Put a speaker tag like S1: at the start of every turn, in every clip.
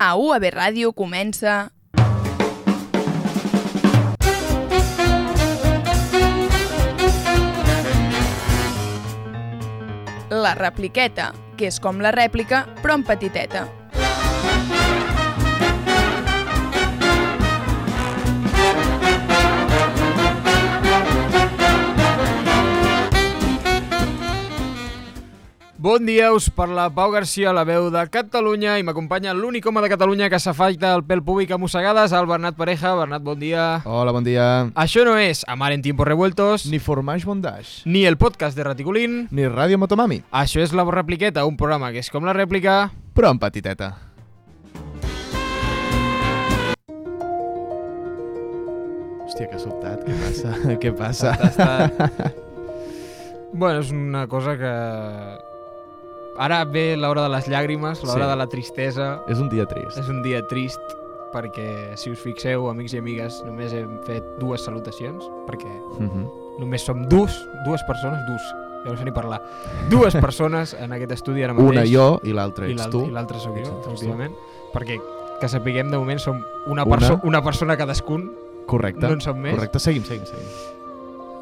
S1: A UAB Ràdio comença... La repliqueta, que és com la rèplica, però en petiteta.
S2: Bon dia, us parla Pau Garcia, la veu de Catalunya, i m'acompanya l'únic home de Catalunya que s'afaita el pèl públic a mossegades, el Bernat Pareja. Bernat, bon dia.
S3: Hola, bon dia.
S2: Això no és Amar en tiempos revueltos,
S3: Ni Formage Bondage,
S2: ni el podcast de Raticulín.
S3: ni Ràdio Motomami,
S2: Això és La Repliqueta, un programa que és com la rèplica...
S3: però en petiteta. Hòstia, que sobtat, què passa? què passa?
S2: Està... bueno, és una cosa que... Ara ve l'hora de les llàgrimes, l'hora
S3: Sí.
S2: de la tristesa.
S3: És un dia trist.
S2: És un dia trist perquè, si us fixeu, amics i amigues, només hem fet dues salutacions, perquè
S3: Mhm.
S2: només som dus, dues persones, dus, ja no sé ni parlar, dues persones en aquest estudi ara mateix.
S3: Una jo i l'altra ets tu.
S2: I l'altra sóc jo, efectivament. Perquè, que sapiguem, de moment som una,
S3: Una.
S2: perso una persona cadascun,
S3: Correcte.
S2: no en som més.
S3: Correcte, seguim, seguim, seguim.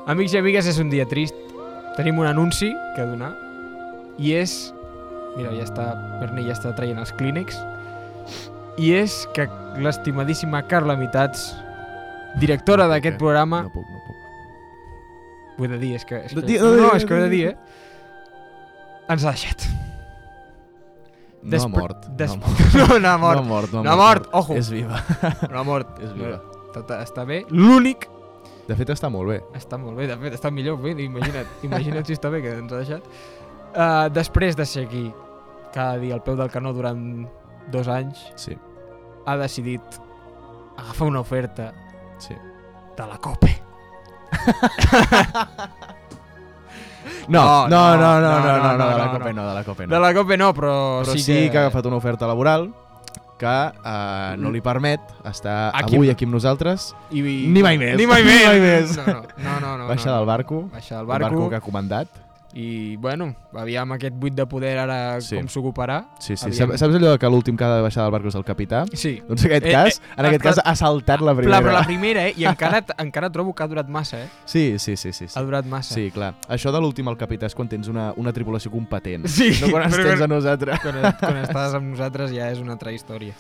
S2: Amics i amigues, és un dia trist. Tenim un anunci que donar i és... Mira, ja està, Berni ja està traient els clínics. I és que l'estimadíssima Carla Mitats, directora d'aquest
S3: Eh,
S2: programa...
S3: No puc, no puc.
S2: Ho he de dir, és que... És que no, no, és que ho he de
S3: di-
S2: dir, eh? Ens ha deixat.
S3: No
S2: Despre-
S3: ha mort.
S2: des-
S3: No mort.
S2: No, no ha mort.
S3: No ha mort, no ha
S2: No ha
S3: mort.
S2: mort, ojo.
S3: És viva.
S2: No ha mort.
S3: És viva.
S2: Està, està bé. L'únic
S3: De fet, està molt bé.
S2: Està molt bé, de fet, està millor. Bé, imagina't, imagina't si està bé que ens ha deixat. Uh, després de ser aquí cada dia al peu del canó durant dos anys,
S3: sí.
S2: ha decidit agafar una oferta
S3: sí.
S2: de la COPE.
S3: No, no, no, no, no,
S2: no,
S3: no, de la COPE
S2: no,
S3: de la COPE no.
S2: De la COPE no, però,
S3: però
S2: sí,
S3: sí que... que ha agafat una oferta laboral que uh, no li permet estar
S2: aquí.
S3: avui aquí amb nosaltres
S2: I, i...
S3: ni mai més.
S2: Ni mai més.
S3: Ni mai més.
S2: No, no, no, no,
S3: Baixa
S2: no,
S3: del barco,
S2: Baixa del barco.
S3: el barco que ha comandat.
S2: I, bueno, aviam aquest buit de poder ara
S3: Sí.
S2: com s'ocuparà.
S3: Sí, sí.
S2: Aviam.
S3: Saps, allò que l'últim que ha de baixar del barco és el capità?
S2: Sí.
S3: Doncs en aquest
S2: Eh,
S3: cas,
S2: eh,
S3: en aquest cas ha saltat la primera.
S2: però la primera, eh? I encara, encara trobo que ha durat massa, eh?
S3: Sí, sí, sí, sí.
S2: Ha
S3: Sí,
S2: durat massa.
S3: sí clar. Això de l'últim al capità és quan tens una, una tripulació competent.
S2: Sí,
S3: No quan
S2: quan-
S3: a nosaltres.
S2: quan, quan estàs amb nosaltres ja és una altra història.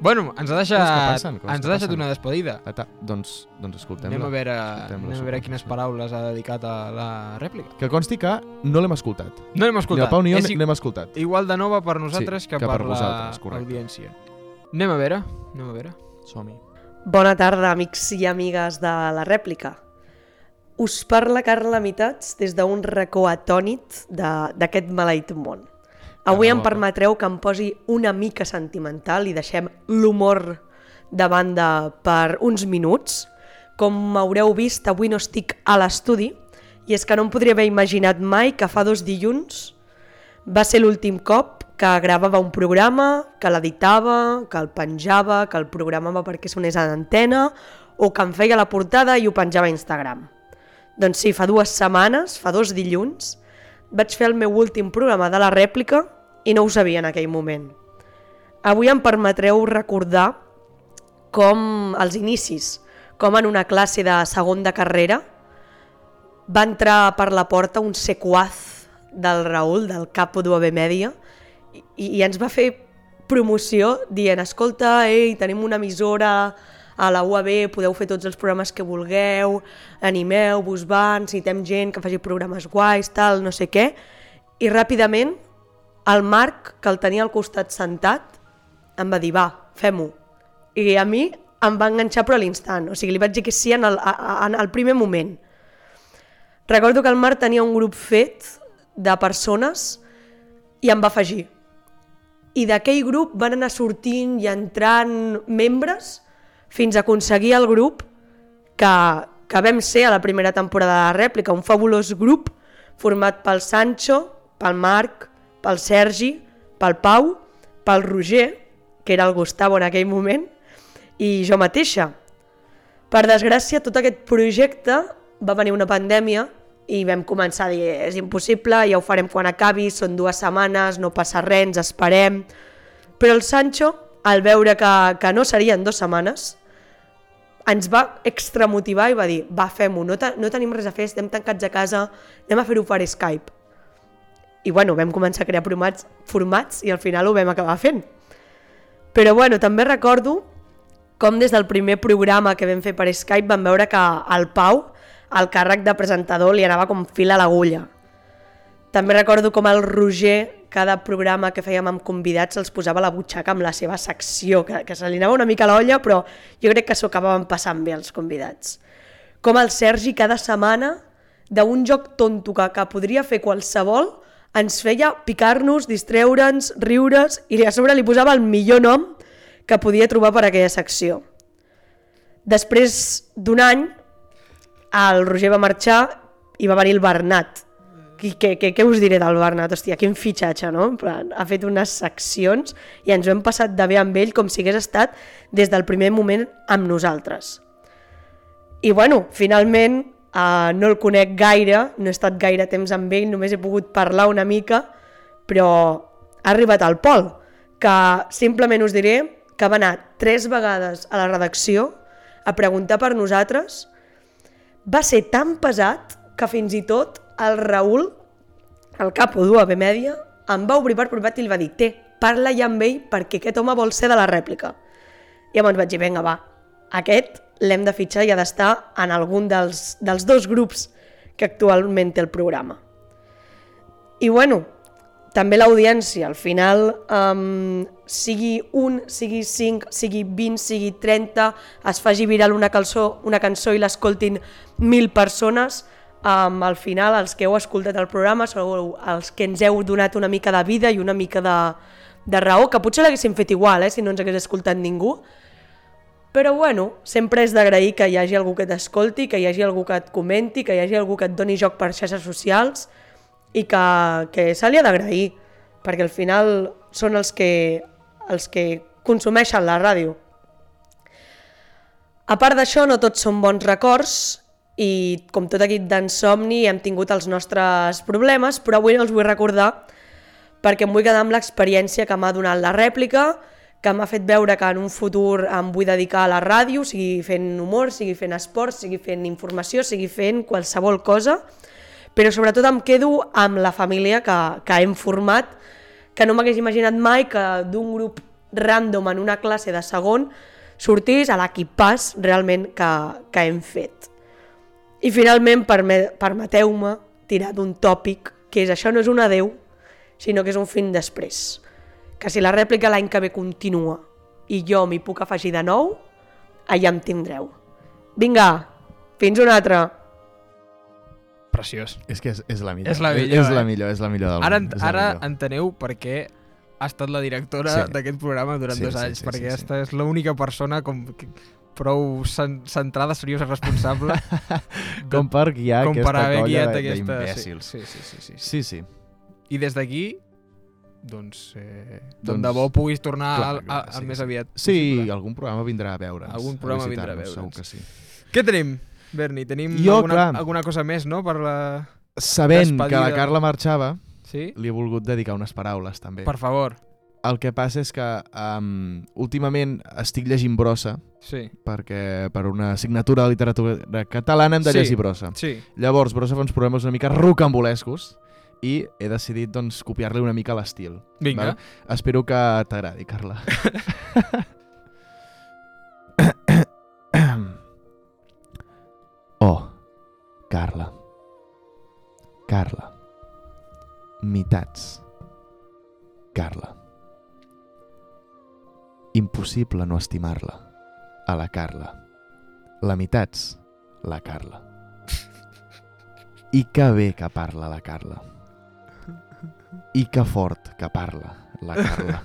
S2: Bueno, ens ha
S3: Coses
S2: deixat,
S3: passen, coses
S2: ens ha deixat una despedida.
S3: Ta, doncs, doncs escoltem
S2: Anem a veure,
S3: Escoltem-la,
S2: anem a veure quines paraules ha dedicat a la rèplica.
S3: Que consti que no l'hem escoltat.
S2: No l'hem
S3: Ni
S2: escoltat.
S3: el Pau ni jo n'hem escoltat.
S2: igual de nova per nosaltres
S3: Sí,
S2: que,
S3: que
S2: per
S3: per
S2: l'audiència. Anem a veure, anem a veure.
S3: Som-hi.
S4: Bona tarda, amics i amigues de la rèplica. Us parla Carla Mitats des d'un racó atònit de- d'aquest maleït món. Avui em permetreu que em posi una mica sentimental i deixem l'humor de banda per uns minuts. Com haureu vist, avui no estic a l'estudi i és que no em podria haver imaginat mai que fa dos dilluns va ser l'últim cop que gravava un programa, que l'editava, que el penjava, que el programava perquè sonés a l'antena o que em feia la portada i ho penjava a Instagram. Doncs sí, fa dues setmanes, fa dos dilluns, vaig fer el meu últim programa de la rèplica i no ho sabia en aquell moment. Avui em permetreu recordar com els inicis, com en una classe de segon de carrera va entrar per la porta un sequaz del Raül, del capo d'UAB Mèdia, i, i ens va fer promoció dient, escolta, ei, tenim una emissora a la UAB, podeu fer tots els programes que vulgueu, animeu-vos, va, necessitem gent que faci programes guais, tal, no sé què. I ràpidament, el Marc, que el tenia al costat sentat, em va dir, va, fem-ho. I a mi em va enganxar però a l'instant, o sigui, li vaig dir que sí en el, en el primer moment. Recordo que el Marc tenia un grup fet de persones i em va afegir. I d'aquell grup van anar sortint i entrant membres fins a aconseguir el grup que, que vam ser a la primera temporada de la rèplica, un fabulós grup format pel Sancho, pel Marc, pel Sergi, pel Pau, pel Roger, que era el Gustavo en aquell moment, i jo mateixa. Per desgràcia, tot aquest projecte va venir una pandèmia i vam començar a dir és impossible, ja ho farem quan acabi, són dues setmanes, no passa res, ens esperem. Però el Sancho, al veure que, que no serien dues setmanes, ens va extramotivar i va dir, va, fem-ho, no, te, no tenim res a fer, estem tancats a casa, anem a fer-ho per Skype. I bueno, vam començar a crear formats, formats i al final ho vam acabar fent. Però bueno, també recordo com des del primer programa que vam fer per Skype vam veure que al Pau, el càrrec de presentador, li anava com fil a l'agulla. També recordo com el Roger, cada programa que fèiem amb convidats, els posava la butxaca amb la seva secció, que, que se li anava una mica l'olla, però jo crec que s'ho acabaven passant bé els convidats. Com el Sergi cada setmana, d'un joc tonto que, que podria fer qualsevol, ens feia picar-nos, distreure'ns, riure's i a sobre li posava el millor nom que podia trobar per aquella secció. Després d'un any, el Roger va marxar i va venir el Bernat. Què, què, què, què us diré del Bernat? Hòstia, quin fitxatge, no? En plan, ha fet unes seccions i ens ho hem passat de bé amb ell com si hagués estat des del primer moment amb nosaltres. I bueno, finalment Uh, no el conec gaire, no he estat gaire temps amb ell, només he pogut parlar una mica, però ha arribat al Pol, que simplement us diré que va anar tres vegades a la redacció a preguntar per nosaltres. Va ser tan pesat que fins i tot el Raül, el capo d'UAB Mèdia, em va obrir per privat i li va dir té, parla ja amb ell perquè aquest home vol ser de la rèplica. I llavors vaig dir, vinga, va, aquest l'hem de fitxar i ha d'estar en algun dels, dels dos grups que actualment té el programa. I bueno, també l'audiència, al final, um, sigui un, sigui cinc, sigui 20, sigui 30, es faci viral una cançó, una cançó i l'escoltin mil persones, um, al final els que heu escoltat el programa sou els que ens heu donat una mica de vida i una mica de, de raó, que potser l'haguéssim fet igual, eh, si no ens hagués escoltat ningú, però bueno, sempre és d'agrair que hi hagi algú que t'escolti, que hi hagi algú que et comenti, que hi hagi algú que et doni joc per xarxes socials i que, que se li ha d'agrair, perquè al final són els que, els que consumeixen la ràdio. A part d'això, no tots són bons records i com tot equip d'ensomni hem tingut els nostres problemes, però avui els vull recordar perquè em vull quedar amb l'experiència que m'ha donat la rèplica, que m'ha fet veure que en un futur em vull dedicar a la ràdio, sigui fent humor, sigui fent esport, sigui fent informació, sigui fent qualsevol cosa, però sobretot em quedo amb la família que, que hem format, que no m'hagués imaginat mai que d'un grup random en una classe de segon sortís a l'equipàs realment que, que hem fet. I finalment, permeteu-me tirar d'un tòpic, que és això no és un adeu, sinó que és un fin després que si la rèplica l'any que ve continua i jo m'hi puc afegir de nou, allà em tindreu. Vinga, fins una altra.
S2: Preciós.
S3: És que és, és la millor.
S2: És la millor,
S3: És la
S2: eh?
S3: millor, és la millor del
S2: Ara,
S3: món. és la
S2: ara
S3: millor.
S2: enteneu per què ha estat la directora
S3: Sí.
S2: d'aquest programa durant
S3: Sí,
S2: dos
S3: sí,
S2: anys,
S3: sí,
S2: perquè
S3: sí, sí.
S2: aquesta és l'única persona com que, prou cen centrada, seriosa, responsable
S3: Com per guiar
S2: com per
S3: aquesta
S2: haver
S3: colla
S2: guiat
S3: de-
S2: aquesta...
S3: d'imbècils.
S2: Sí, sí, sí, sí, sí.
S3: Sí, sí.
S2: I des d'aquí, doncs, eh,
S3: Doncs,
S2: de bo puguis tornar
S3: clar,
S2: al,
S3: clar,
S2: a, a,
S3: sí,
S2: més
S3: sí.
S2: aviat
S3: Sí,
S2: possible.
S3: algun programa vindrà a veure'ns.
S2: Algun programa vindrà a veure'ns.
S3: Segur que sí.
S2: Què tenim, Berni? Tenim
S3: Jo,
S2: alguna,
S3: clar.
S2: alguna cosa més, no? Per la...
S3: Sabent que la Carla marxava,
S2: Sí?
S3: li he volgut dedicar unes paraules, també.
S2: Per favor.
S3: El que passa és que um, últimament estic llegint brossa,
S2: Sí.
S3: perquè per una assignatura de literatura catalana hem de
S2: Sí.
S3: llegir brossa.
S2: Sí.
S3: Llavors, brossa fa uns programes una mica rocambolescos i he decidit doncs, copiar-li una mica l'estil.
S2: Vinga.
S3: Val? Espero que t'agradi, Carla. oh, Carla. Carla. Mitats. Carla. Impossible no estimar-la. A la Carla. La mitats. La Carla. I que bé que parla la Carla. I que fort que parla la Carla.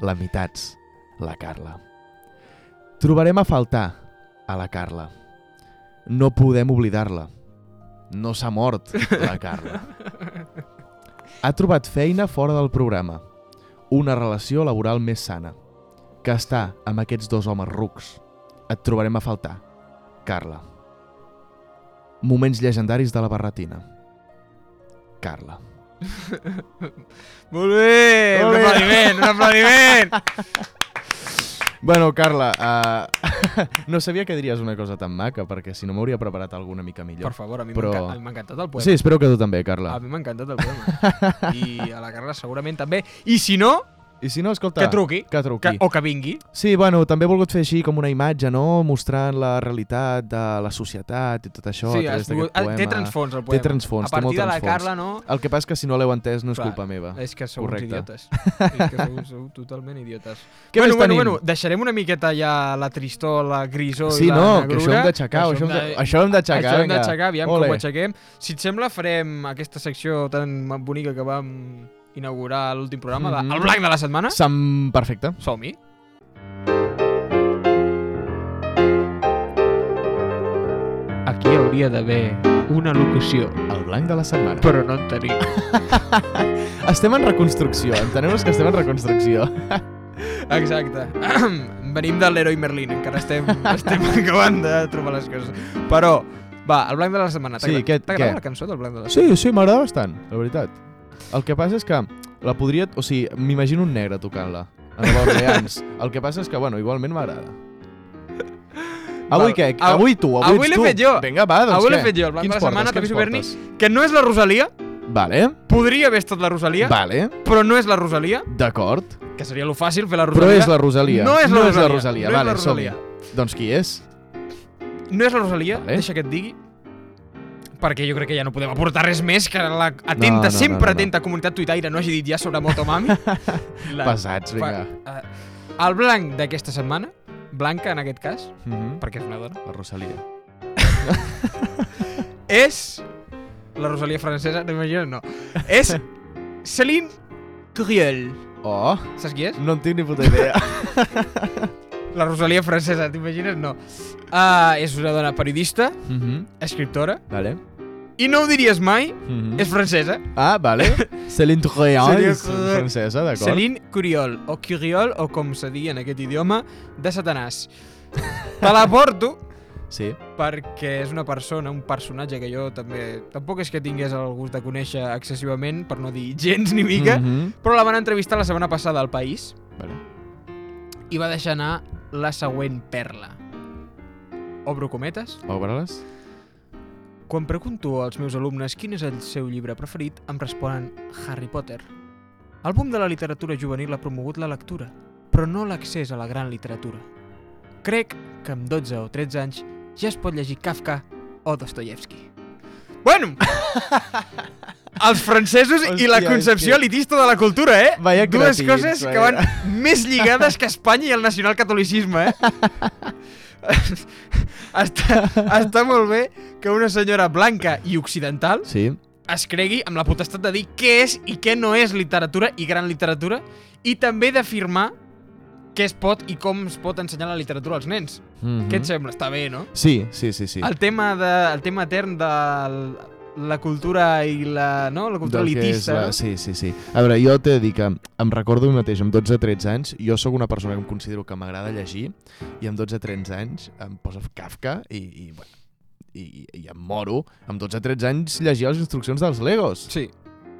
S3: La mitats, la Carla. Trobarem a faltar a la Carla. No podem oblidar-la. No s'ha mort, la Carla. Ha trobat feina fora del programa. Una relació laboral més sana. Que està amb aquests dos homes rucs. Et trobarem a faltar, Carla. Moments llegendaris de la barretina. Carla.
S2: Molt bé!
S3: Molt
S2: un
S3: bé.
S2: aplaudiment, un aplaudiment!
S3: Bueno, Carla, uh, no sabia que diries una cosa tan maca, perquè si no m'hauria preparat alguna mica millor.
S2: Per favor, a mi
S3: Però-
S2: m'ha encantat el poema.
S3: Sí, espero que tu també, Carla.
S2: A mi m'ha encantat el poema. I a la Carla segurament també. I si no,
S3: I si no, escolta...
S2: que truqui.
S3: Que truqui.
S2: Que, o que vingui.
S3: Sí, bueno, també he volgut fer així com una imatge, no? Mostrant la realitat de la societat i tot això
S2: sí,
S3: a
S2: has volgut-
S3: poema.
S2: té transfons el poema.
S3: Té transfons,
S2: A
S3: té molt
S2: partir de la
S3: transfons.
S2: Carla, no?
S3: El que passa és que si no l'heu entès no és
S2: Clar,
S3: culpa meva.
S2: És que sou uns
S3: Correcte.
S2: idiotes. és que sou, sou totalment idiotes.
S3: Què
S2: bueno,
S3: més
S2: bueno,
S3: tenim?
S2: bueno, deixarem una miqueta ja la tristor, la grisor
S3: Sí,
S2: i la
S3: no,
S2: negrura.
S3: que això hem d'aixecar, això, hem d'aixecar,
S2: Això hem d'aixecar, aviam
S3: Ole.
S2: com ho aixequem. Si et sembla, farem aquesta secció tan bonica que vam inaugurar l'últim programa, de
S3: Mhm.
S2: El Blanc de la Setmana.
S3: Sam... Perfecte.
S2: Som-hi. Aquí hauria d'haver una locució,
S3: El blanc de la setmana.
S2: però no en tenim.
S3: Estem en reconstrucció, enteneu-nos que estem en reconstrucció.
S2: Exacte. Venim de l'heroi Merlin, encara estem, estem acabant de trobar les coses. Però, va, el blanc de la setmana.
S3: Sí, què-
S2: T'agrada la cançó del blanc de la
S3: Sí,
S2: setmana?
S3: sí, m'agrada bastant, la veritat. El que passa és que la podria... O sigui, m'imagino un negre tocant-la. A Nova Orleans. El que passa és que, bueno, igualment m'agrada. Avui què?
S2: Av-
S3: Avui tu, avui,
S2: avui
S3: ets
S2: l'he
S3: tu.
S2: fet jo.
S3: Vinga, va, doncs
S2: Avui l'he
S3: què?
S2: fet jo, el blanc
S3: Quins
S2: de la setmana, t'aviso Berni, que no és la Rosalia,
S3: Vale,
S2: podria haver estat la Rosalia,
S3: vale,
S2: però no és la Rosalia,
S3: d'acord.
S2: que seria lo fàcil fer la
S3: Però
S2: Rosalia.
S3: és la Rosalia.
S2: No és la
S3: no
S2: Rosalia.
S3: És la Rosalia.
S2: No és
S3: vale,
S2: la Rosalia.
S3: Doncs qui és?
S2: No és la Rosalia,
S3: Vale.
S2: deixa que et digui, perquè jo crec que ja no podem aportar res més que la atenta,
S3: No, no, no,
S2: sempre
S3: no, no.
S2: atenta comunitat tuitaire no hagi dit ja sobre Motomami. La-
S3: Pesats, vinga.
S2: Fa- eh, el blanc d'aquesta setmana, blanca en aquest cas,
S3: Mhm.
S2: perquè és una dona,
S3: La Rosalia.
S2: és la Rosalia francesa, no imagines? No. És Céline Curiel.
S3: Oh,
S2: Saps qui és?
S3: no en tinc ni puta idea.
S2: La Rosalia francesa, t'imagines? No. Uh, és una dona periodista,
S3: Mhm.
S2: escriptora,
S3: Vale.
S2: i no ho diries mai,
S3: Mhm.
S2: és francesa.
S3: Ah, vale. Céline
S2: Céline
S3: és francesa, d'acord.
S2: Céline Curiol, o Curiol, o com se digui en aquest idioma, de Satanàs. Te la porto
S3: Sí.
S2: perquè és una persona, un personatge que jo també... Tampoc és que tingués el gust de conèixer excessivament, per no dir gens ni mica,
S3: Mhm.
S2: però la van entrevistar la setmana passada al País
S3: Vale.
S2: i va deixar anar la següent perla. Obro cometes.
S3: Obre-les.
S2: Quan pregunto als meus alumnes quin és el seu llibre preferit, em responen Harry Potter. El boom de la literatura juvenil ha promogut la lectura, però no l'accés a la gran literatura. Crec que amb 12 o 13 anys ja es pot llegir Kafka o Dostoyevsky. Bueno! Els francesos i la
S3: Hòstia,
S2: concepció
S3: que-
S2: elitista de la cultura, eh?
S3: Vaya
S2: Dues
S3: cretins,
S2: coses que
S3: vaya.
S2: van més lligades que Espanya i el nacionalcatolicisme, eh? està, està molt bé que una senyora blanca i occidental
S3: Sí.
S2: es cregui amb la potestat de dir què és i què no és literatura i gran literatura i també d'afirmar què es pot i com es pot ensenyar la literatura als nens.
S3: Mhm.
S2: Què et sembla? Està bé, no?
S3: Sí, sí, sí, sí.
S2: El tema de, el tema etern de la cultura i la, no? la cultura
S3: Del
S2: elitista.
S3: la...
S2: no?
S3: Sí, sí, sí. A veure, jo t'he de dir que em recordo mateix, amb 12-13 anys, jo sóc una persona que em considero que m'agrada llegir, i amb 12-13 anys em posa Kafka i, i, bueno, i, i em moro. Amb 12-13 anys llegia les instruccions dels Legos.
S2: Sí.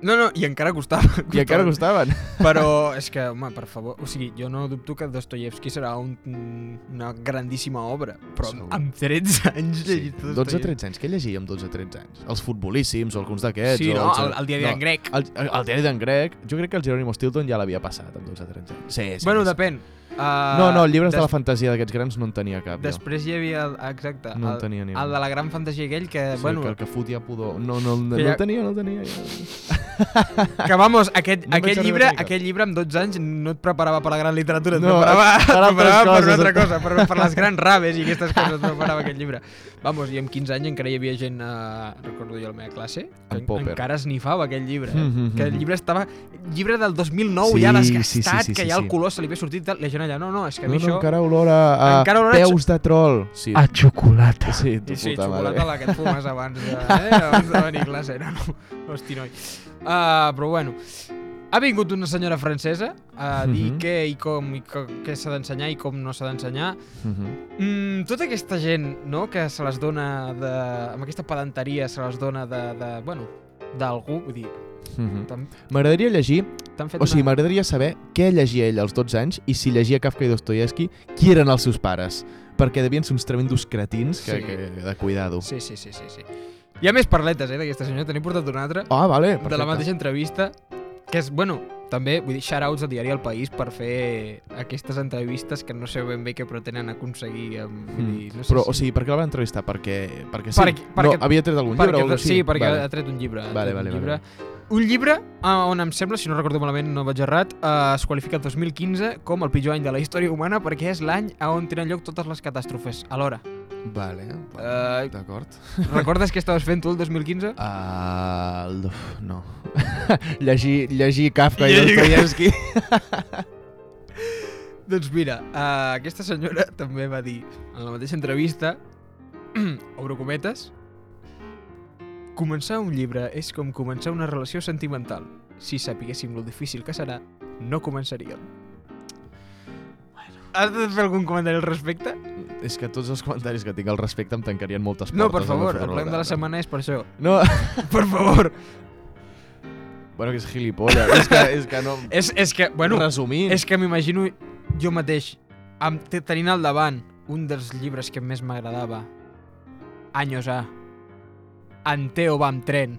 S2: No, no, i encara costava.
S3: I encara costaven.
S2: Però és que, home, per favor, o sigui, jo no dubto que Dostoyevsky serà un, una grandíssima obra, però
S3: Segur.
S2: amb 13 anys
S3: Sí.
S2: llegit Dostoyevsky.
S3: 12-13 anys. Què llegia amb 12-13 anys? Els futbolíssims o alguns d'aquests?
S2: Sí,
S3: o
S2: no,
S3: els-
S2: el, el diari
S3: no,
S2: en grec.
S3: El, el, el diari d'en Grec, jo crec que el Jerónimo Stilton ja l'havia passat amb 12-13 anys. Sí, sí.
S2: bueno,
S3: sí.
S2: depèn. Uh,
S3: No, no, llibres
S2: des,
S3: de la fantasia d'aquests grans no en tenia cap. jo.
S2: Després hi havia, el, exacte,
S3: No
S2: el,
S3: tenia
S2: el de la gran fantasia aquell que,
S3: Sí,
S2: bueno,
S3: que el que fotia pudor. No, no, no,
S2: Que
S3: no
S2: ja-
S3: el tenia, no el tenia. Ja.
S2: que vamos, aquest,
S3: No
S2: aquest,
S3: vaig
S2: llibre,
S3: arribar a
S2: aquest llibre amb 12 anys no et preparava per la gran literatura, et
S3: No,
S2: preparava, et preparava per una altra cosa, per, per les grans raves i aquestes coses et preparava aquest llibre. Vamos, i amb 15 anys encara hi havia gent, uh, recordo jo a la meva classe, que
S3: En Popper.
S2: encara esnifava aquell llibre. Eh?
S3: Mm, mm,
S2: que el
S3: mm.
S2: llibre estava... Llibre del 2009,
S3: Sí,
S2: ja desgastat,
S3: sí, sí,
S2: que
S3: sí,
S2: ja el
S3: sí.
S2: color se li ve sortit i tal. I la gent allà, no, no, és que a
S3: No,
S2: mi
S3: no,
S2: això...
S3: encara olor a, a
S2: Encara olor a
S3: peus de troll. Sí,
S2: A xocolata.
S3: sí, tu
S2: I sí,
S3: puta
S2: xocolata
S3: mare.
S2: la que et fumes abans de, eh? abans de venir a classe. No, no. Hosti, noi. Uh, però bueno, ha vingut una senyora francesa a dir
S3: Mhm.
S2: què i com i què s'ha d'ensenyar i com no s'ha d'ensenyar.
S3: Mhm.
S2: Mm, tota aquesta gent, no?, que se les dona de... amb aquesta pedanteria se les dona de... de bueno, d'algú, vull dir. T'han
S3: M'agradaria llegir,
S2: fet
S3: o sigui,
S2: una...
S3: m'agradaria saber què llegia ell als 12 anys i si llegia Kafka i Dostoyevsky, qui eren els seus pares. Perquè devien ser uns tremendos cretins que,
S2: Sí.
S3: que, de cuidado.
S2: Sí, sí, sí, sí, sí. Hi ha més parletes, eh, d'aquesta senyora. T'he portat una altra.
S3: Ah, vale,
S2: de
S3: perfecte.
S2: la mateixa entrevista, que és, bueno, també, vull dir, shoutouts al diari El País per fer aquestes entrevistes que no sé ben bé què pretenen aconseguir. Amb, vull dir, no sé.
S3: Però,
S2: si...
S3: o sigui, per què la van entrevistar? Perquè, perquè sí?
S2: Perquè- perquè-
S3: no, havia tret algun
S2: perquè,
S3: llibre o alguna
S2: sí, perquè
S3: vale.
S2: ha tret un llibre.
S3: Vale, vale,
S2: un
S3: vale.
S2: llibre. Un llibre eh, on em sembla, si no recordo malament, no vaig errat, eh, es qualifica el 2015 com el pitjor any de la història humana perquè és l'any on tenen lloc totes les catàstrofes alhora.
S3: Vale,
S2: Eh,
S3: d'acord.
S2: recordes què estaves fent tu el 2015?
S3: Uh, no. llegir, llegir Kafka i
S2: Llegir-
S3: Dostoyevsky.
S2: Doncs mira, uh, aquesta senyora també va dir en la mateixa entrevista, obro cometes, començar un llibre és com començar una relació sentimental. Si sapiguéssim lo difícil que serà, no començaríem. Has de fer algun comentari al respecte?
S3: És que tots els comentaris que tinc al respecte em tancarien moltes portes.
S2: No, per favor, el problema de la setmana és per això.
S3: No,
S2: Per favor.
S3: bueno, que és gilipolles. és, que, és que no...
S2: És, és que, bueno,
S3: Resumint.
S2: és que m'imagino jo mateix, amb, te- tenint al davant un dels llibres que més m'agradava, Anys A, Anteo va amb tren.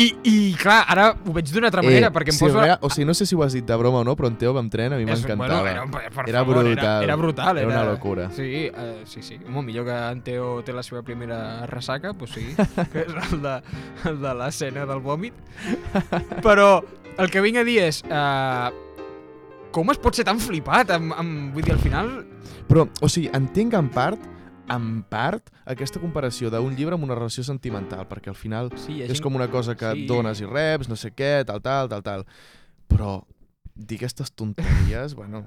S2: I, I, clar, ara ho veig d'una altra manera, perquè em
S3: sí,
S2: poso...
S3: rea- O sigui, no sé si ho has dit de broma o no, però en Teo amb tren a mi m'encantava.
S2: Bueno, era, per
S3: Era
S2: favor,
S3: brutal.
S2: Era, era brutal.
S3: Era una locura.
S2: Sí, uh, sí, sí. Molt millor que en Teo té la seva primera ressaca, doncs sí, que és el de, el de l'escena del vòmit. Però el que vinc a dir és... Uh, com es pot ser tan flipat? Amb, amb, vull dir, al final...
S3: Però, o sigui, entenc en part en part aquesta comparació d'un llibre amb una relació sentimental, perquè al final
S2: Sí,
S3: és
S2: gent-
S3: com una cosa que
S2: sí.
S3: dones i reps, no sé què, tal, tal, tal, tal. Però dir aquestes tonteries, bueno,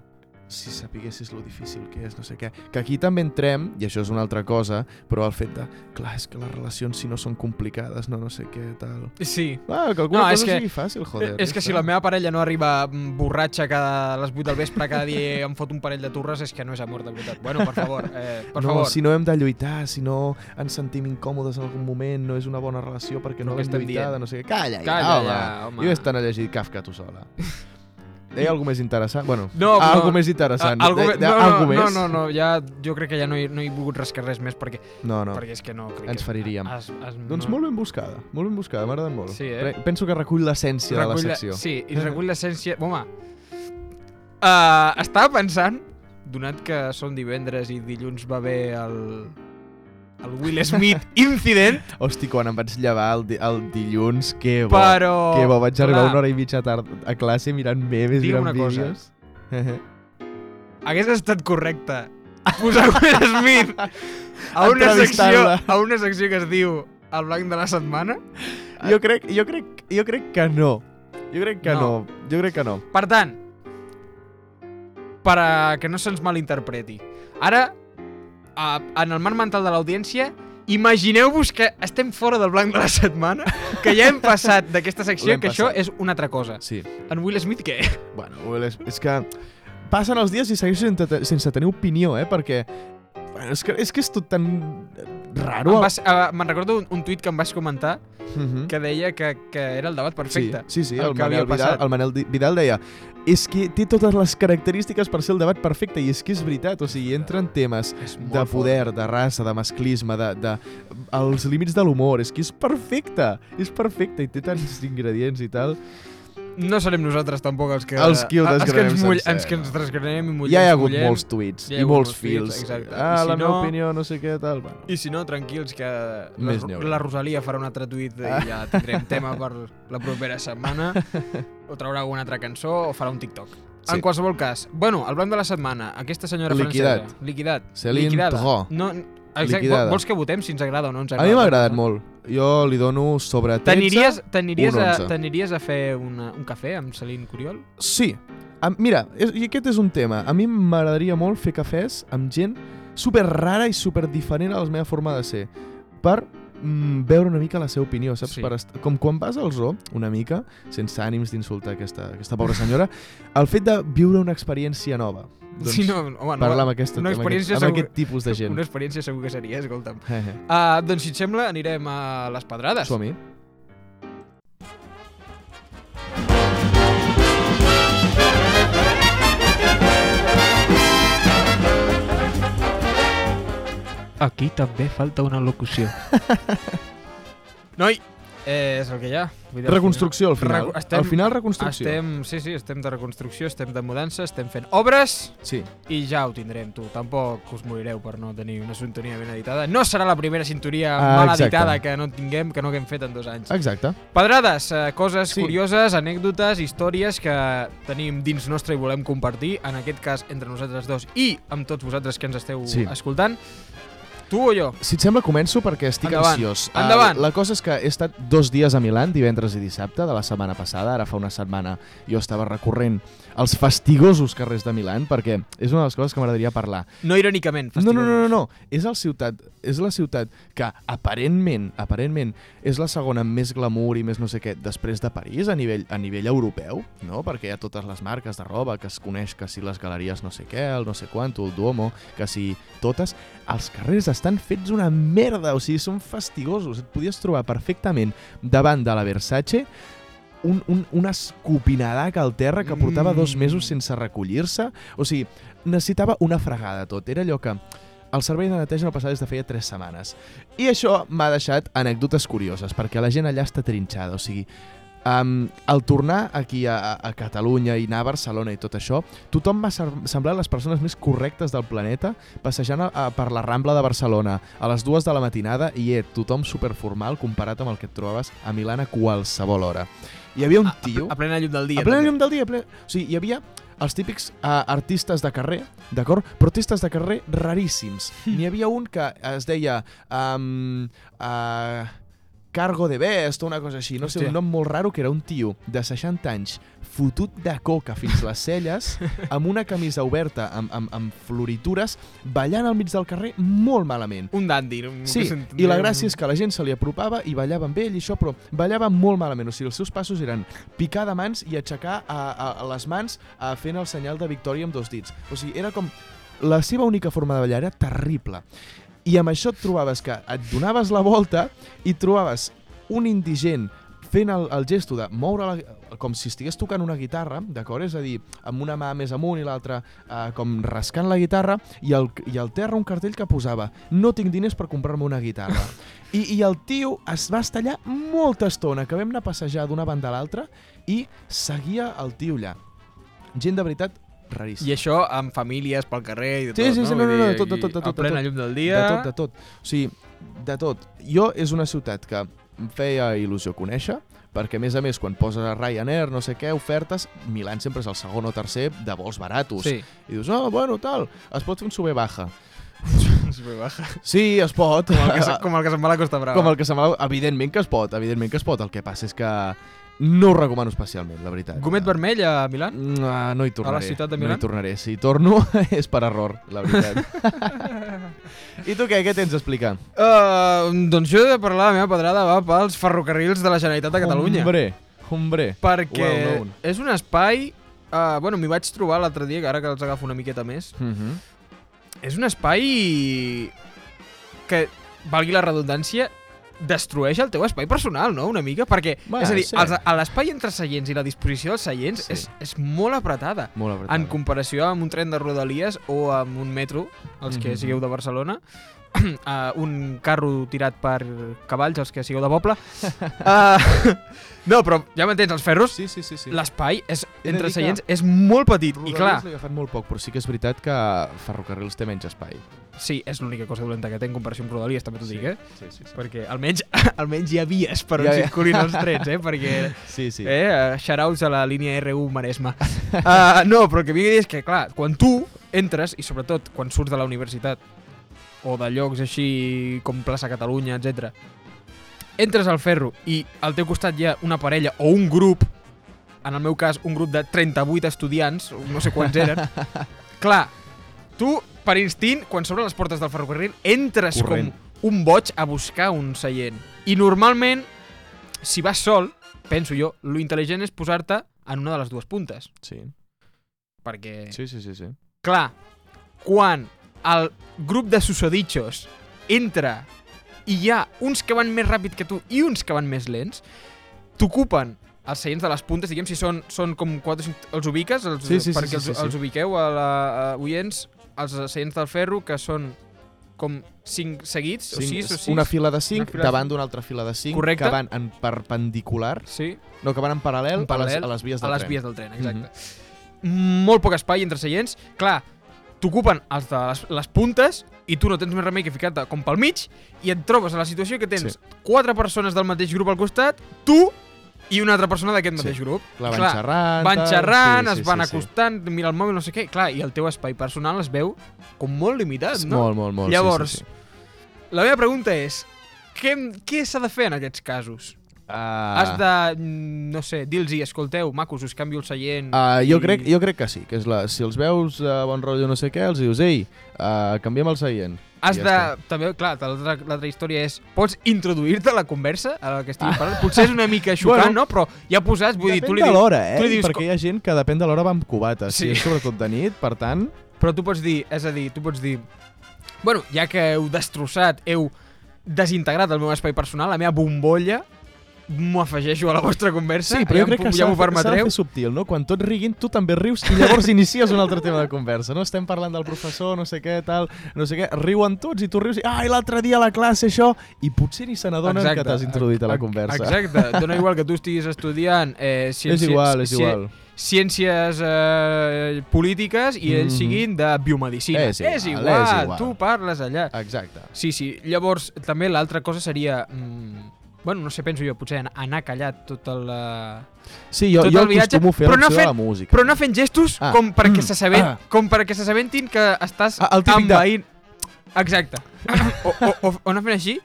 S3: si sapiguessis lo difícil que és, no sé què. Que aquí també entrem, i això és una altra cosa, però el fet de, clar, és que les relacions si no són complicades, no, no sé què, tal...
S2: Sí.
S3: Ah, que alguna
S2: No, és
S3: cosa
S2: que-
S3: sigui fàcil, joder.
S2: és que si la meva parella no arriba mm, borratxa cada a les 8 del vespre cada dia em fot un parell de turres, és que no és amor de veritat. Bueno, per favor, eh, per
S3: no,
S2: favor.
S3: si no hem de lluitar, si no ens sentim incòmodes en algun moment, no és una bona relació perquè no
S2: Què
S3: l'hem lluitada, no sé què. Calla,
S2: Calla,
S3: ja, home.
S2: ja, home.
S3: I ves tant a llegir Kafka tu sola. Ha alguna més interessant? Bueno,
S2: No,
S3: ah,
S2: no.
S3: algo més interessant.
S2: Ah, algo,
S3: De- de-
S2: no,
S3: algo
S2: no,
S3: més?
S2: no, no, no, ja jo crec que ja no he, no he volgut rascar res més perquè,
S3: No, no.
S2: perquè és que no crec
S3: Ens
S2: que
S3: feriríem.
S2: Es, es,
S3: Doncs molt ben buscada, molt ben buscada, m'ha agradat molt.
S2: Sí, eh?
S3: Penso que recull l'essència de la secció.
S2: Sí, i recull l'essència... Home, uh, estava pensant, donat que són divendres i dilluns va haver el, el Will Smith Incident,
S3: Hosti, quan em vaig llevar el, di el dilluns, que bo.
S2: però...
S3: Que bo, vaig arribar
S2: clar,
S3: una hora i mitja tard a classe mirant memes, mirant
S2: una cosa.
S3: vídeos.
S2: Hagués estat correcte posar Will Smith a una, secció, a una secció que es diu El blanc de la setmana.
S3: jo, crec, jo, crec, jo crec que no. Jo crec que no.
S2: No.
S3: Jo crec que no.
S2: Per tant, per a que no se'ns malinterpreti, ara, a, en el marc mental de l'audiència, imagineu-vos que estem fora del blanc de la setmana, que ja hem passat d'aquesta secció, que això
S3: passat.
S2: és una altra cosa.
S3: Sí.
S2: En Will Smith, què?
S3: Bueno, Will és, és que passen els dies i segueixo sense, sense tenir opinió, eh? Perquè és, que, és que és tot tan raro.
S2: Uh, me'n recordo un, un tuit que em vas comentar
S3: Mhm.
S2: que deia que, que era el debat perfecte.
S3: Sí, sí, sí
S2: el
S3: el, Manel Vidal,
S2: passat.
S3: el Manel Vidal deia és que té totes les característiques per ser el debat perfecte i és que és veritat, o sigui, entren temes de
S2: fort.
S3: poder, de raça, de masclisme, de, de els límits de l'humor, és que és perfecte, és perfecte i té tants ingredients i tal.
S2: No serem nosaltres tampoc els que...
S3: Els qui ho
S2: que ens,
S3: desgranem
S2: mull,
S3: sencer,
S2: ens, que ens desgranem i mullem.
S3: ja hi ha hagut
S2: mullem.
S3: molts tuits
S2: ja hi ha
S3: i molts fils.
S2: exacte.
S3: Ah,
S2: I si
S3: la meva
S2: no-
S3: opinió, no sé què, tal. Bueno.
S2: I si no, tranquils, que la, la Rosalia farà un altre tuit i ja tindrem tema per la propera setmana. o traurà alguna altra cançó o farà un TikTok.
S3: Sí.
S2: En qualsevol cas, bueno, el blanc de la setmana, aquesta senyora
S3: Liquidat.
S2: francesa. Liquidat.
S3: Céline
S2: Liquidada.
S3: Tro.
S2: No, exacte,
S3: Liquidada.
S2: vols que votem si ens agrada o no ens
S3: A
S2: agrada?
S3: mi m'ha agradat molt. Jo li dono sobre 13...
S2: T'aniries t'aniries
S3: un
S2: a,
S3: 11.
S2: t'aniries a fer una, un cafè amb Celine Curiol?
S3: Sí. Am- Mira, és, i aquest és un tema. A mi m'agradaria molt fer cafès amb gent super rara i super diferent a la meva forma de ser. Per mm, veure una mica la seva opinió, saps?
S2: Sí.
S3: Per com quan vas al zoo, una mica, sense ànims d'insultar aquesta, aquesta pobra senyora, el fet de viure una experiència nova. Doncs
S2: sí, no, home, no,
S3: parlar amb, aquesta,
S2: una
S3: amb, aquest,
S2: experiència
S3: amb
S2: segur-
S3: aquest tipus de gent.
S2: Una experiència segur que seria, escolta'm.
S3: Una...
S2: Uh, doncs, si et sembla, anirem a les pedrades.
S3: Som-hi.
S2: Aquí també falta una locució. Noi, eh, és el que hi ha. Vull dir, al
S3: Reconstrucció al final.
S2: Recu- estem-
S3: al final reconstrucció.
S2: Estem, sí, sí, estem de reconstrucció, estem de mudança, estem fent obres
S3: Sí.
S2: i ja ho tindrem, tu. Tampoc us morireu per no tenir una sintonia ben editada. No serà la primera sintonia
S3: Ah,
S2: mal
S3: exacte.
S2: editada que no tinguem, que no haguem fet en dos anys.
S3: Exacte.
S2: Pedrades, eh, coses
S3: Sí.
S2: curioses, anècdotes, històries que tenim dins nostre i volem compartir, en aquest cas entre nosaltres dos i amb tots vosaltres que ens esteu
S3: Sí.
S2: escoltant. Tu o jo?
S3: Si et sembla, començo perquè estic
S2: Endavant.
S3: ansiós.
S2: Endavant.
S3: Uh, la cosa és que he estat dos dies a Milan, divendres i dissabte, de la setmana passada. Ara fa una setmana jo estava recorrent els fastigosos carrers de Milan, perquè és una de les coses que m'agradaria parlar.
S2: No irònicament,
S3: No, no,
S2: fastigós.
S3: no, no, no. És, el ciutat, és la ciutat que aparentment, aparentment és la segona amb més glamour i més no sé què després de París a nivell, a nivell europeu, no? perquè hi ha totes les marques de roba que es coneix que si les galeries no sé què, el no sé quanto, el Duomo, que si totes, els carrers estan fets una merda, o sigui, són fastigosos. Et podies trobar perfectament davant de la Versace un, un, una escopinadaca al terra que portava
S2: Mm.
S3: dos mesos sense recollir-se. O sigui, necessitava una fregada tot. Era allò que el servei de neteja no passava des de feia 3 setmanes. I això m'ha deixat anècdotes curioses, perquè la gent allà està trinxada. O sigui, um, al tornar aquí a, a Catalunya i anar a Barcelona i tot això, tothom va semblar les persones més correctes del planeta passejant a, a, per la Rambla de Barcelona a les dues de la matinada i eh, tothom superformal comparat amb el que et trobaves a Milà a qualsevol hora. Hi havia un tio...
S2: A plena llum del dia.
S3: A plena llum del dia. a Ple... O sigui, hi havia els típics uh, artistes de carrer, d'acord? Però artistes de carrer raríssims. N'hi havia un que es deia... Um, uh, Cargo de Best o una cosa així, no sé,
S2: Hòstia.
S3: un nom molt raro que era un tio de 60 anys fotut de coca fins les celles amb una camisa oberta amb, amb, amb floritures ballant al mig del carrer molt malament.
S2: Un dandy. Un,
S3: Sí, i la gràcia és que la gent se li apropava i ballava amb ell i això, però ballava molt malament. O sigui, els seus passos eren picar de mans i aixecar a, a, a les mans a, fent el senyal de victòria amb dos dits. O sigui, era com... La seva única forma de ballar era terrible. I amb això et trobaves que et donaves la volta i trobaves un indigent fent el, el gesto de moure la, com si estigués tocant una guitarra, d'acord? És a dir, amb una mà més amunt i l'altra eh, com rascant la guitarra i al, i al terra un cartell que posava no tinc diners per comprar-me una guitarra. I, I el tio es va estar allà molta estona, que vam anar a passejar d'una banda a l'altra i seguia el tio allà. Gent de veritat raríssim.
S2: I això amb famílies pel carrer i de
S3: Sí,
S2: tot,
S3: sí,
S2: no?
S3: sí, no, no, no, de tot, de tot, de tot,
S2: A plena
S3: tot.
S2: llum del dia.
S3: De tot, de tot. O sigui, de tot. Jo és una ciutat que em feia il·lusió conèixer, perquè a més a més quan poses a Ryanair, no sé què, ofertes, Milan sempre és el segon o tercer de vols baratos.
S2: Sí.
S3: I dius, oh, bueno, tal, es pot fer un sube baja.
S2: Sube baja.
S3: Sí, es pot.
S2: Com el que, com el que se'n va a la Costa Brava.
S3: Com el que sembla... Evidentment que es pot, evidentment que es pot. El que passa és que no ho recomano especialment, la veritat.
S2: Gomet vermell a Milan?
S3: Mm, ah, no hi tornaré.
S2: ciutat de
S3: No
S2: Milà?
S3: hi tornaré. Si torno és per error, la veritat. I tu què? Què tens a explicar?
S2: Uh, doncs jo he de parlar, la meva pedrada va pels ferrocarrils de la Generalitat de Catalunya.
S3: Hombre, hombre.
S2: perquè
S3: well known.
S2: és un espai... Uh, bueno, m'hi vaig trobar l'altre dia, que ara que els agafo una miqueta més.
S3: Mm -hmm.
S2: És un espai que, valgui la redundància, destrueix el teu espai personal, no?, una mica, perquè,
S3: Bueno,
S2: és a dir,
S3: sí.
S2: l'espai entre seients i la disposició dels seients
S3: Sí.
S2: és, és molt apretada.
S3: Molt apretat.
S2: En comparació amb un tren de rodalies o amb un metro, els que
S3: Mhm.
S2: sigueu de Barcelona, uh, un carro tirat per cavalls, els que sigueu de poble. uh, no, però ja m'entens, els ferros,
S3: Sí, sí, sí. sí.
S2: l'espai entre seients és molt petit. I clar,
S3: l'he agafat molt poc, però sí que és veritat que Ferrocarrils té menys espai.
S2: sí, és l'única cosa dolenta que té en comparació amb rodalies, també t'ho dic, eh?
S3: Sí, sí, sí.
S2: Perquè almenys, almenys hi ha vies per on
S3: Ja, ja.
S2: circulin els trens, eh? Perquè
S3: Sí, sí.
S2: Eh, shoutouts a la línia R1 Maresme. uh, no, però el que vull dir és que, clar, quan tu entres, i sobretot quan surts de la universitat, o de llocs així com Plaça Catalunya, etc. entres al ferro i al teu costat hi ha una parella o un grup, en el meu cas un grup de 38 estudiants, no sé quants eren, clar, tu, per instint, quan s'obren les portes del ferrocarril, entres
S3: Corrent.
S2: com un boig a buscar un seient. I normalment, si vas sol, penso jo, lo intel·ligent és posar-te en una de les dues puntes.
S3: Sí,
S2: Perquè,
S3: sí, sí, sí. sí.
S2: clar, quan el grup de susodichos entra i hi ha uns que van més ràpid que tu i uns que van més lents, t'ocupen els seients de les puntes, diguem, si són, són com 4 o 5... Els ubiques? Els,
S3: Sí, sí, sí,
S2: perquè
S3: sí,
S2: els,
S3: sí, sí.
S2: els ubiqueu a la a oients, els seients del ferro, que són com cinc seguits, o sis o sis.
S3: Una fila de
S2: Una
S3: 5
S2: fila
S3: davant
S2: cinc.
S3: d'una altra fila de 5
S2: Correcte.
S3: que van en perpendicular,
S2: Sí,
S3: no, que van en paral·lel,
S2: en paral·lel
S3: a, les, a les vies del
S2: a les
S3: tren.
S2: vies del tren, exacte. Molt poc espai entre seients. Clar, t'ocupen els de les, les puntes i tu no tens més remei que ficar-te com pel mig i et trobes a la situació que tens
S3: Sí.
S2: quatre persones del mateix grup al costat, tu i una altra persona d'aquest
S3: Sí.
S2: mateix grup.
S3: Clar, van
S2: Clar,
S3: xerrant...
S2: Van xerrant,
S3: sí, sí,
S2: es van
S3: sí, sí.
S2: acostant, mira el mòbil, no sé què. Clar, i el teu espai personal es veu com molt limitat,
S3: Sí.
S2: no?
S3: Molt, molt, molt.
S2: Llavors,
S3: sí, sí, sí.
S2: La meva pregunta és, què, què s'ha de fer en aquests casos?
S3: Uh,
S2: Has de, no sé, dir-los, escolteu, macos, us canvio el seient...
S3: Uh, jo,
S2: i-
S3: crec, jo crec que sí, que és la, si els veus a bon rotllo no sé què, els dius, ei, uh, canviem el seient.
S2: Has
S3: ja
S2: de...
S3: està.
S2: També, clar, l'altra història és... Pots introduir-te a la conversa a la que estigui parlant? Potser és una mica xocant,
S3: Bueno,
S2: no? Però ja posats, vull dir, tu li
S3: de l'hora, eh?
S2: tu li dius
S3: Perquè hi ha gent que depèn de l'hora va amb cubates,
S2: Sí.
S3: sí. sobretot de nit, per tant...
S2: Però tu pots dir, és a dir, tu pots dir... Bueno, ja que heu destrossat, heu desintegrat el meu espai personal, la meva bombolla, m'ho afegeixo a la vostra conversa,
S3: Sí, però jo crec que
S2: ja m'ho
S3: s'ha de subtil, no? Quan tots riguin, tu també rius i llavors inicies un altre tema de conversa, no? Estem parlant del professor, no sé què, tal, no sé què, riuen tots i tu rius i, ai, l'altre dia a la classe això, i potser ni se n'adonen que t'has introduït a la conversa.
S2: Exacte, dona igual que tu estiguis estudiant eh,
S3: És
S2: ciències,
S3: igual, és igual.
S2: ciències eh, polítiques i ells
S3: Mhm.
S2: siguin de biomedicina.
S3: És igual,
S2: és,
S3: és
S2: igual,
S3: igual.
S2: tu parles allà.
S3: Exacte.
S2: Sí, sí. Llavors, també l'altra cosa seria... Mm, bueno, no sé, penso jo, potser an- anar callat tot el... eh,
S3: Sí, jo,
S2: Tot
S3: jo
S2: el viatge,
S3: acostumo a fer
S2: no
S3: l'opció de la música.
S2: Però anar fent gestos
S3: Ah.
S2: com perquè
S3: Mm.
S2: s'assabent,
S3: Ah.
S2: com perquè s'assabentin que estàs
S3: Ah, el típic de-
S2: envaint... Exacte. o, o, o, o anar fent així,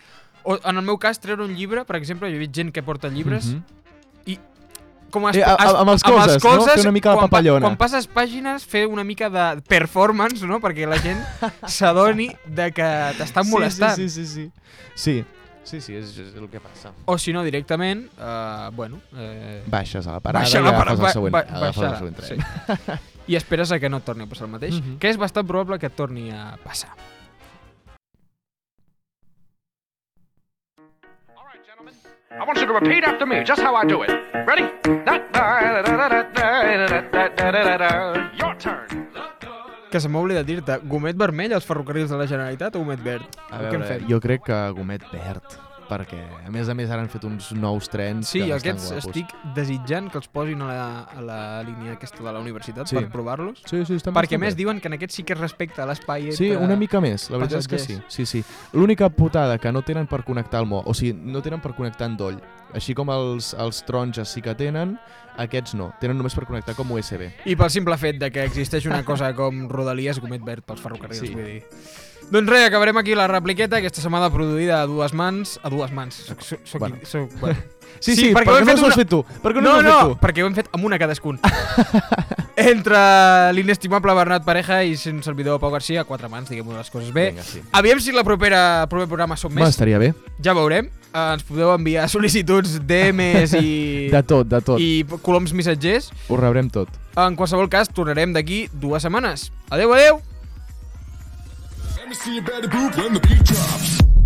S2: o en el meu cas treure un llibre, per exemple, jo he vist gent que porta llibres,
S3: Mhm.
S2: com es,
S3: Eh, a- a- amb els colzes, no? Fer una mica la
S2: quan, pa-
S3: papallona.
S2: quan passes pàgines, fer una mica de performance, no? Perquè la gent s'adoni de que t'estan molestant.
S3: Sí, sí, sí, sí. Sí, sí, sí, és, és el que passa.
S2: O si no, directament, uh, bueno... Eh,
S3: Baixes a la parada
S2: baixa
S3: i
S2: la
S3: agafes
S2: parada,
S3: el següent,
S2: ba-
S3: agafes el següent tren.
S2: sí. I esperes a que no et torni a passar el mateix,
S3: Mhm.
S2: que és bastant probable que et torni a passar.
S5: I want you to repeat after me, just how I do it. Ready? Your turn.
S2: Que se m'ha oblidat dir-te, gomet vermell als ferrocarrils de la Generalitat o gomet verd?
S3: A veure, jo crec que gomet verd, perquè a més a més ara han fet uns nous trens
S2: Sí,
S3: que estan
S2: aquests
S3: guapos.
S2: estic desitjant que els posin a la, a la línia aquesta de la universitat
S3: Sí.
S2: per provar-los.
S3: Sí, sí, estan
S2: Perquè a més
S3: bé.
S2: diuen que en aquest sí que es respecta l'espai
S3: Sí,
S2: entre-
S3: una mica més, la veritat és que sí. sí, sí. L'única putada que no tenen per connectar el mo, o sigui, no tenen per connectar endoll. Així com els, els taronges sí que tenen, aquests no. Tenen només per connectar com USB.
S2: I pel simple fet de que existeix una cosa com Rodalies gomet verd pels ferrocarrils,
S3: Sí.
S2: vull dir. Doncs res, acabarem aquí la repliqueta, aquesta setmana produïda a dues mans, a dues mans. Soc, soc, soc,
S3: Bueno.
S2: soc, bueno.
S3: Sí,
S2: Sí,
S3: sí,
S2: perquè
S3: perquè, no s'ho has fet tu. Perquè no,
S2: no, no,
S3: fet tu.
S2: perquè ho hem fet amb una cadascun. Entre l'inestimable Bernat Pareja i un servidor Pau Garcia, a quatre mans, diguem-ho les coses bé.
S3: Vinga, sí.
S2: Aviam si la propera, el proper programa som més.
S3: estaria bé.
S2: Ja veurem. Uh, ens podeu enviar sol·licituds, DMs i,
S3: De tot, de tot.
S2: i coloms missatgers.
S3: Ho rebrem tot.
S2: En qualsevol cas, tornarem d'aquí dues setmanes. Adeu, adeu!
S6: Let me see you better boop when the beat drops.